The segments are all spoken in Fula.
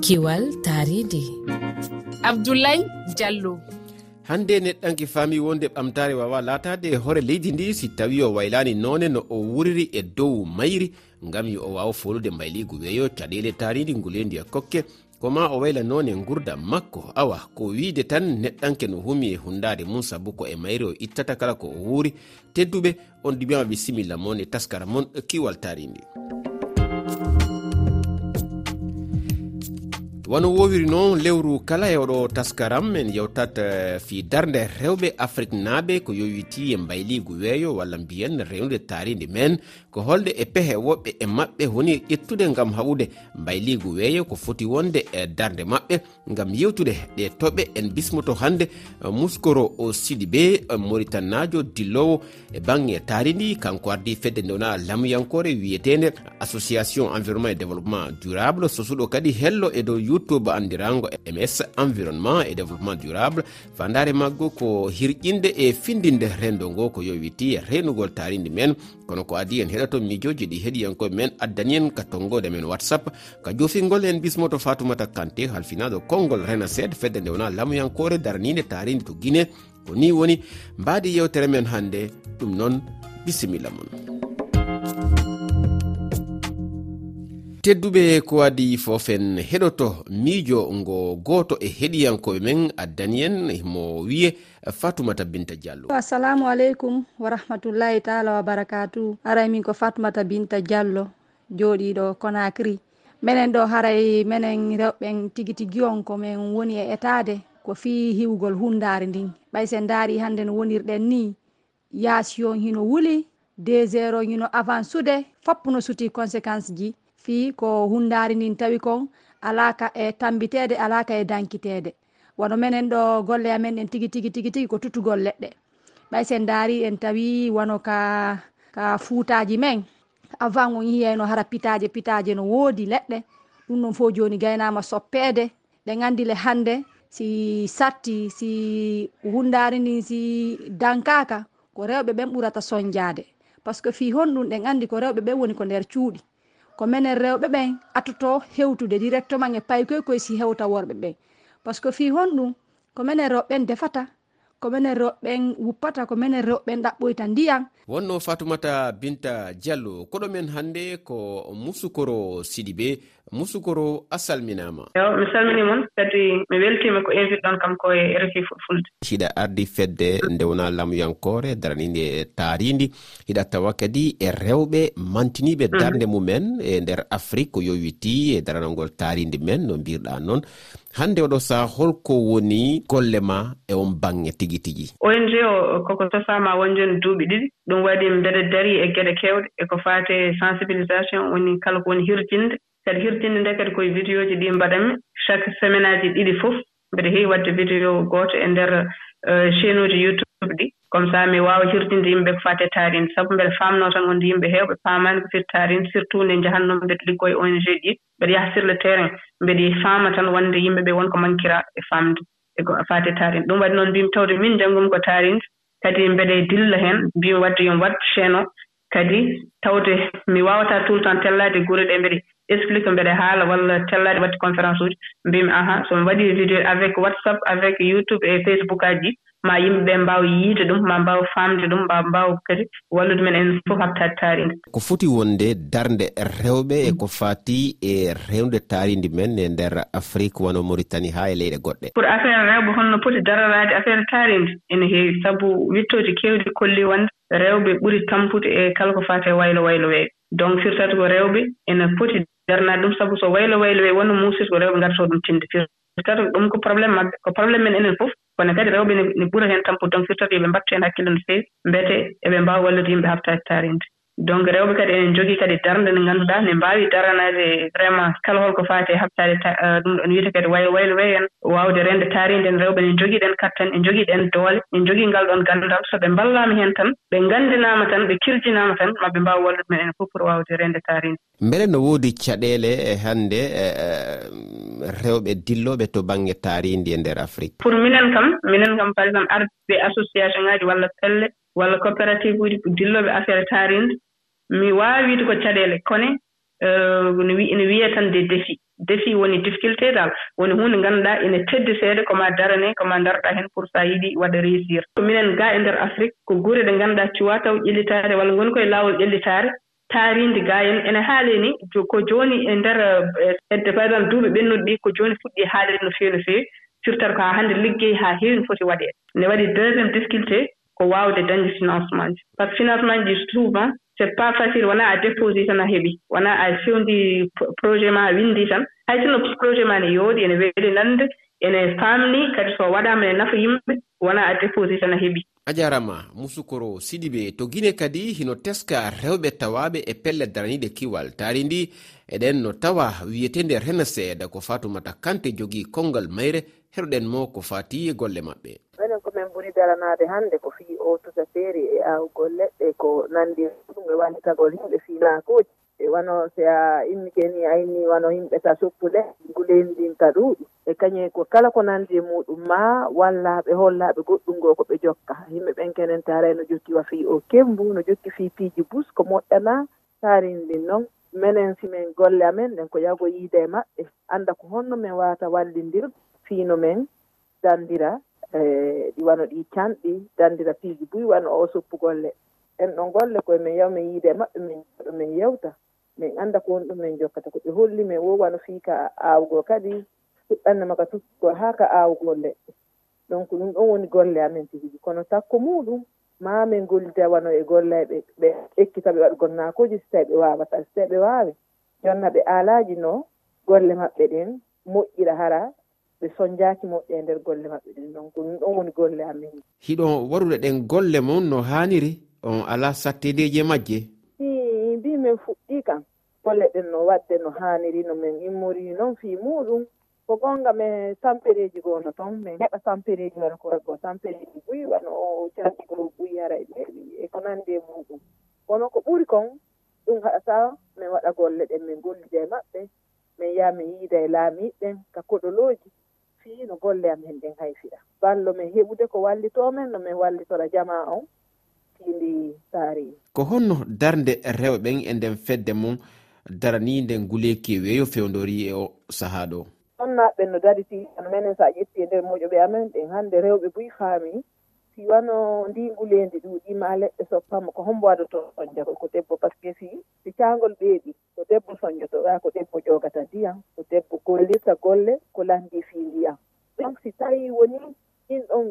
kiwal taridi. Abdoulaye diallo. Hande neɗɗanki faami wonde ɓamtare wawa latade hoore leydi ndi si tawi o waylani none no o wuriri e dow mayri gam yo o wawa folude mbayligu weeyo caɗele taridi ngulendiya kokke. Koma o wayla none gurda makko awa ko wiide tan neɗɗanke no humi e hundade mum sabu ko e mayri o ittata kala ko o wuuri. Tedduɓe on ɗumiyama bisimilla mon e taskara mon kiwal taridi. wono wowiri noon lewru kala e oɗo taskaram en yewtat eh, fi darde rewɓe afrique naaɓe ko yowiti e mbayligu weeyo walla mbiyen rewde taaride men. Ko holde e pehe woɓɓe e maɓɓe woni ƴettude ngam haɓude mbayligu weeyo ko foti wonde e darde maɓɓe. Ngam yewtude ɗe toɓe en bismoto hannde eh, muskoro o sidi be eh, maritanajo dillowo e bange taari ndi kanko ardi fedde ndewna lamuyankore wiyetede association environnement et développement durable. Sosuɗo kadi hello e dow youtube andirango ms environnement et développement durable. Fandare maggo ko hirƴinde e findinde rendo ngo ko yowiti renugol taridi men. Kono ko adi en heɗato mijoji ɗi heeɗiyankoɓe men addani en ka tonggode men whatsapp. Ka jofingol en bismoto fatoumata kanté halfinaɗo konngol renased fedde nde wona lamuyankore daranide taridi to guine ko ni woni mbadi yewtere men hannde ɗum noon bisimilla mon. tedduɓe ko adi fofen heɗoto miijo ngo goto e heɗiyankoɓe men addani en mo wiye fatoumata binta diallo. Assalamu aleykum wa rahmatullahi taala wa barakatu. Haray min ko fatoumata binta diallo joɗiɗo conacry minen ɗo haray minen rewɓen tigui tigui on ko min woni e etade ko fi hiwgol hundare ndin. Ɓay sen daari hande no wonirɗen ni. Yaasiyon hino wuuli deux désert o hino avancude foppuno suti conséquence ji. fi ko hundari ndin tawi kon alaka e tambitede alaka e dankitede. Wono menen ɗo golle amen en tigi tigi tigi tigi ko tutugol leɗɗe. Ɓay sen daari en tawi wono ka ka fuutaji men. Avant on yiyayno hara pitaje pitaje no woodi leɗɗe. Ɗum ɗon fo joni gaynama soppede ɗe gandile hande si satti si hundari ndin si dankaka ko rewɓe ɓen ɓurata soñjade par ce que fi honɗum ɗen andi ko rewɓe ɓen woni ko nder cuuɗi. ko menen rewɓe ɓen attoto hewtude directement e paykoy koye si hewta worɓe ɓen. Par ce que fi honɗum ko menen rewɓe ɓen defata ko minen roɓɓen wuppata ko minen roɓɓen ɗaɓɓoyta ndiyam wonno fatumata binta diallo koɗomen hannde ko musukoro sidi be musukoro a salminama. Yo mi salmini moon kadi mi weltima ko invite ɗon kam koye refi fulfulde hiɗa ardi fedde ndewna lamuyankore daranide taaridi hiɗa tawa kadi e rewɓe mantiniɓe darde mhm. mumen e nder afrique ko yowiti e daranalngol taaridi men no mbirɗa noon hande oɗo saha holko woni golle ma e on bange tigi tigi. Ong o koko tosama won joni duuɓi ɗiɗi. Ɗum waɗi mbeɗa dari e geɗe kewɗe. Eko fate sensibilisation woni kala ko woni hirtinde. Kadi hirtinde nde kadi koye vidéo ji ɗi mbaɗanmi chaque semaine aji ɗiɗi fof mbeɗa heewi waɗde vidéo gooto e ndeer euh, chaine uji youtube ɗi. comme ça mi waawa hirtinde yimɓe ko fate taarinde sabu mbeɗa faamnoo tan wonde yimɓe heewɓe paamaani ko firi taarinde surtout nde njahannoo mbeɗa liggoye ong ɗi. Mbeɗa yaha sur le terrain mbeɗa faama tan wonde yimɓe ɓe wonko ko e faamde e ko fate taarinde ɗum waɗi noon mbimi tawde min janngumi ko taarinde kadi mbeɗa dilla heen mbimi waɗde yo waɗ chaine o kadi tawde mi waawataa tout le temps tellaade gure ɗe mbiɗa explique mbeɗa haala walla tellaade waɗde conférence uji mbimi ahan somi waɗi vidéo avec whatsapp avec youtube e facebook aji ɗi ma yimɓe ɓe mbaawa yiide ɗum ma mbaawa faamde ɗum ma mbaawa kadi wallude men en fof habtaade taarinde. Ko foti wonde darnde rewɓe e ko faati e rewde taarinde men e ndeer afrique wano mauritanie haa e leyɗe goɗɗe. Pour affaire rewɓe holno poti dararaade affaire taarinde ene heewi sabu wittooji keewɗi kolli wonde. rewɓe ɓuri tampude e kala ko fati e waylo waylo weeyo donc firtata ko rewɓe ene poti darnaade ɗum sabu so waylo waylo wee wonno muusir ko rewɓe ngartoo ɗum tinde. Firtata ɗum ko probléme maɓɓe ko probléme men enen fof kono kadi rewɓe ne ɓura heen tampude. Donc firtata yoɓe mbattu heen hakkille no feewi mbete eɓe mbaawa wallude yimɓe haftaade taarinde donc rewɓe kadi enen jogii kadi darnde nde ngannduɗaa ne mbaawi daranaade vraiment kala holko faati e haɓtaade e, ɗum ɗon wiyete kadi wayo waylo wey en waawde rende taarinden rewɓe ne jogiiɗen kattan en jogii ɗen doole en jogii ngal ɗon ganndal so ɓe mballaama heen tan ɓe nganndinaama tan ɓe kirjinaama tan maa ɓe mbaawa wallude men enen fof pour waawde rende taarinde mbele no woodi caɗeele e hannde e, e, rewɓe dillooɓe to baŋnge taarindi e ndeer afrique? Pour minen kam minen kam par exemple arde association ŋaaji walla pelle walla coopérative uji dillooɓe affaire taarinde mi waawi wiide ko caɗeele kone eh, no wiye tan de défi défi woni difficulté dal woni huunde ngannduɗaa ene teddi seeɗa ko maa darane ko maa darɗaa heen pour so a yiɗi waɗa réussir. Ko minen ga e ndeer afrique ko gure ɗe ngannduɗaa cuwa taw ƴellitaare walla ngoni koye laawol ƴellitaare taariinde ga en. Ene haalee ni ko jooni e ndeer eh, hedde par exemple duuɓi ɓennuɗi ɗi ko jooni fuɗɗi e haalede no feewi no feewi firtata ko haa hannde liggey haa heewi no foti waɗeede ne waɗi deuxiéme difficulté ko waawde dañde financement ji. Par ce que financement ji souvent c'est pas facile. Wonaa a déposé tan a heɓi wonaa a fewndi projet ma a winndi tan hay sinno projet ma ne yooɗi ene weeli nande ene faamni kadi so waɗaama ne nafa yimɓe wonaa a déposé tan a heɓi a jarama musukoro sidiɓe to guine kadi hino teska rewɓe tawaɓe e pelle daraniɗe kiwal taari ndi eɗen no tawa wiyetende rena renased ko fatumata kante jogui kongal mayre heɗoɗen mo ko fati e golle maɓɓe. ɓuri daranade hannde ko fii o tusa feeri e awgol leɗɗe ko nandi ɗum e wallitagol yimɓe finakoji e wano si a immike ni ayni wano yimɓe ta soppuɗe guleyni ɗin ka ɗuuɗi. E kañum ko kala ko nandi e muɗum ma wallaɓe hollaɓe goɗɗum ngo ko ɓe jokka. Yimɓe ɓen kenen taara no jokki wa fii o kembu no jokki fii piiji bus ko moƴƴana. Taarindin noon minen simin golle amen ɗen ko yago yiide e maɓɓe. Annda ko honno min wawata wallindir fiino men dandira e ɗi wano ɗi canɗi dandira piiji buy wano o soppu golle. En ɗon golle koye min yaw min yiide maɓɓe min ɗo min yewta. Min annda ko woni ɗum min jokkata ko ɓe holli min wo wano fii ka aawgoo kadi fuɗɗanne maka tuskugol haa ka aawgol leɗɗe donc ɗum ɗon woni golle amen tigiji kono takko muɗum ma min gollida wano e golleɓe ɓe ekkita ɓe waɗgol naakoji so tawi ɓe waawata so tawi ɓe waawi. Jonna ɓe alaji no golle maɓɓe ɗen moƴƴira hara ɓe soñjaaki moƴƴe e ndeer golle maɓɓe ɗen ɗon ko ɗum ɗon woni golle amin. Hiɗo warude ɗen golle mon no haaniri on alaa sattedeeji e majje mbi min fuɗɗii kam. Golle ɗen no waɗde no haaniri no min immori noon fii muɗum. Ko gonga min tampereeji goono toon min heɓa tampereeji wara ko wago tampereeji ɓuyi wano o cardigol ɓuyi hara e ɗeɗi e ko nanndi e muɗum. Kono ko ɓuri kon ɗum haɗataa min waɗa golle ɗen min gollida e maɓɓe. Min yaha min yiida e laamiiɓe ɓen ka koɗolooji. fii no golle am hen ɗen hay fiya ballo min heɓude ko wallitomen no min wallitora jama on fiindi saari ko honno darde rewɓen e nden fedde mum darani nden guleeki weeyo fewdori e o sahaa ɗo? Ɗon naɓɓen no dariti an menen so a ƴetti e nder moƴoɓe amen ɗen hannde rewɓe buy faami. si wano ndi nguleydi ɗuuɗima leɗɗe soppama ko hombo waɗoto soñja ko debbo par ce que si si cahgol ɓeeɗi ko debbo soñjotoɗa ko debbo ƴogata ndiyam ko debbo gollirta golle ko landi fi ndiyam. Donc si tawi woni ɗin ɗon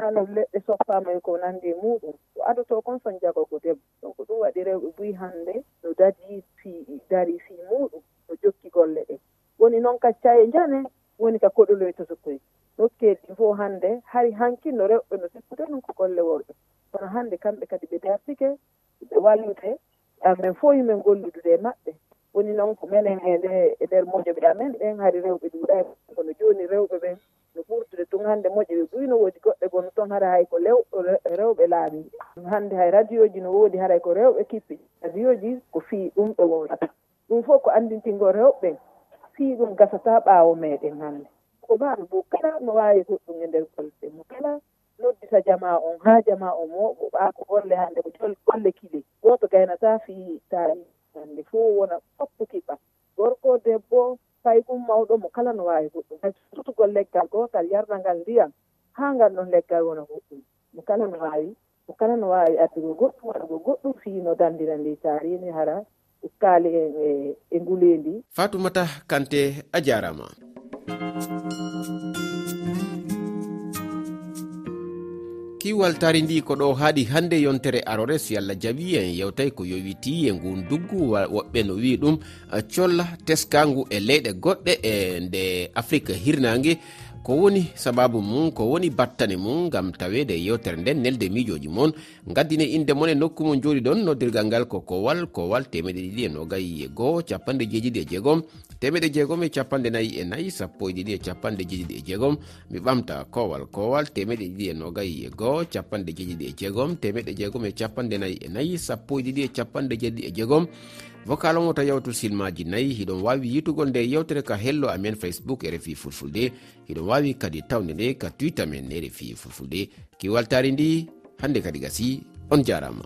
hano leɗɗe soppama e ko nandi muɗum ko adoto kon soñjago ko debbo. Donc ɗum waɗi rewɓe buyi hannde no dadi fi dari fi muɗum no jokki golle ɗe. Woni noon kacca e jane woni ka koɗoloytoto koye nokkeji ɗi fof hannde hay hankinno rewɓe no sikkude ɗum ko golle worɓe. Kono hannde kamɓe kadi ɓe dartike ɓe wallude amen fof yimen golludude e maɓɓe. Woni noon ko menen e nde e nder moƴoɓe amen ɓen hari rewɓe ɗuuɗa kono jooni rewɓe ɓen. No ɓurdude tun hannde moƴƴo ɓe ɓuyno woodi goɗɗe gono toon hara hay ko lewɗo rewɓe laami hannde hay radio ji no woodi haray ko rewɓe kippi. Radio ji ko fii ɗum ɓe wowrata ɗum fof ko anndintingo rewɓe fii ɗum gasata ɓaawo meɗen hannde. ko maaro ndu kala no waawi goɗɗum e ndeer golle mo kala noddita jama on haa jama on mooɓo ɓaa ko golle hannde ko golle kili gooto gaynata fii taari hannde fof wona foppu kiɓɓa gorko debbo fay ɗum mawɗo mo kala no waawi goɗɗum hay sutugol leggal gootal yarna ngal ndiyam haa ngal ɗon leggal wona goɗɗum mo kala no waawi mo kala no waawi addugo goɗɗum waɗugo goɗɗum fii no danndira ndi taarini hara ukkaali e e, e nguleendi fatoumata kante a jaarama kiwaltari ndi ko ɗo haaɗi hannde yontere arores yallah jaɓi en yewtay ko yowiti e ngun duggu woɓɓe no wi ɗum colla teskangu e leyɗe goɗɗe e nde afrique hirnangue ko woni sababu mum ko woni battane mum gam tawede yewtere nden nelde miijoji moon gaddine inde mon e nokku mon jooɗi ɗon noddirgal ngal ko kowal kowal temeɗe ɗiɗi e nogayi e goho capanɗe jeeɗiɗi e jeegom. Temeɗe jeegom e capanɗe nayyi e nayyi sappo e ɗiɗi e capanɗe jeeɗiɗi e jeegom. Mi ɓamta kowal kowal temeɗe ɗiɗi e nogayi e goho capanɗe jeeɗiɗi e jeegom. Temeɗe jeegom e capanɗe nayyi e nayyi sappo e ɗiɗi e capanɗe jeeɗiɗi e jeegom. vocal on wota yawtu silmaji nayyi hiɗon wawi yitugol nde yewtere ka hello amen facebook e rfi fulfulde. Hiɗon wawi kadi tawde nde ka twitter men e rfi fulfulde. Kiwaltari ndi hande kadi gasi on jarama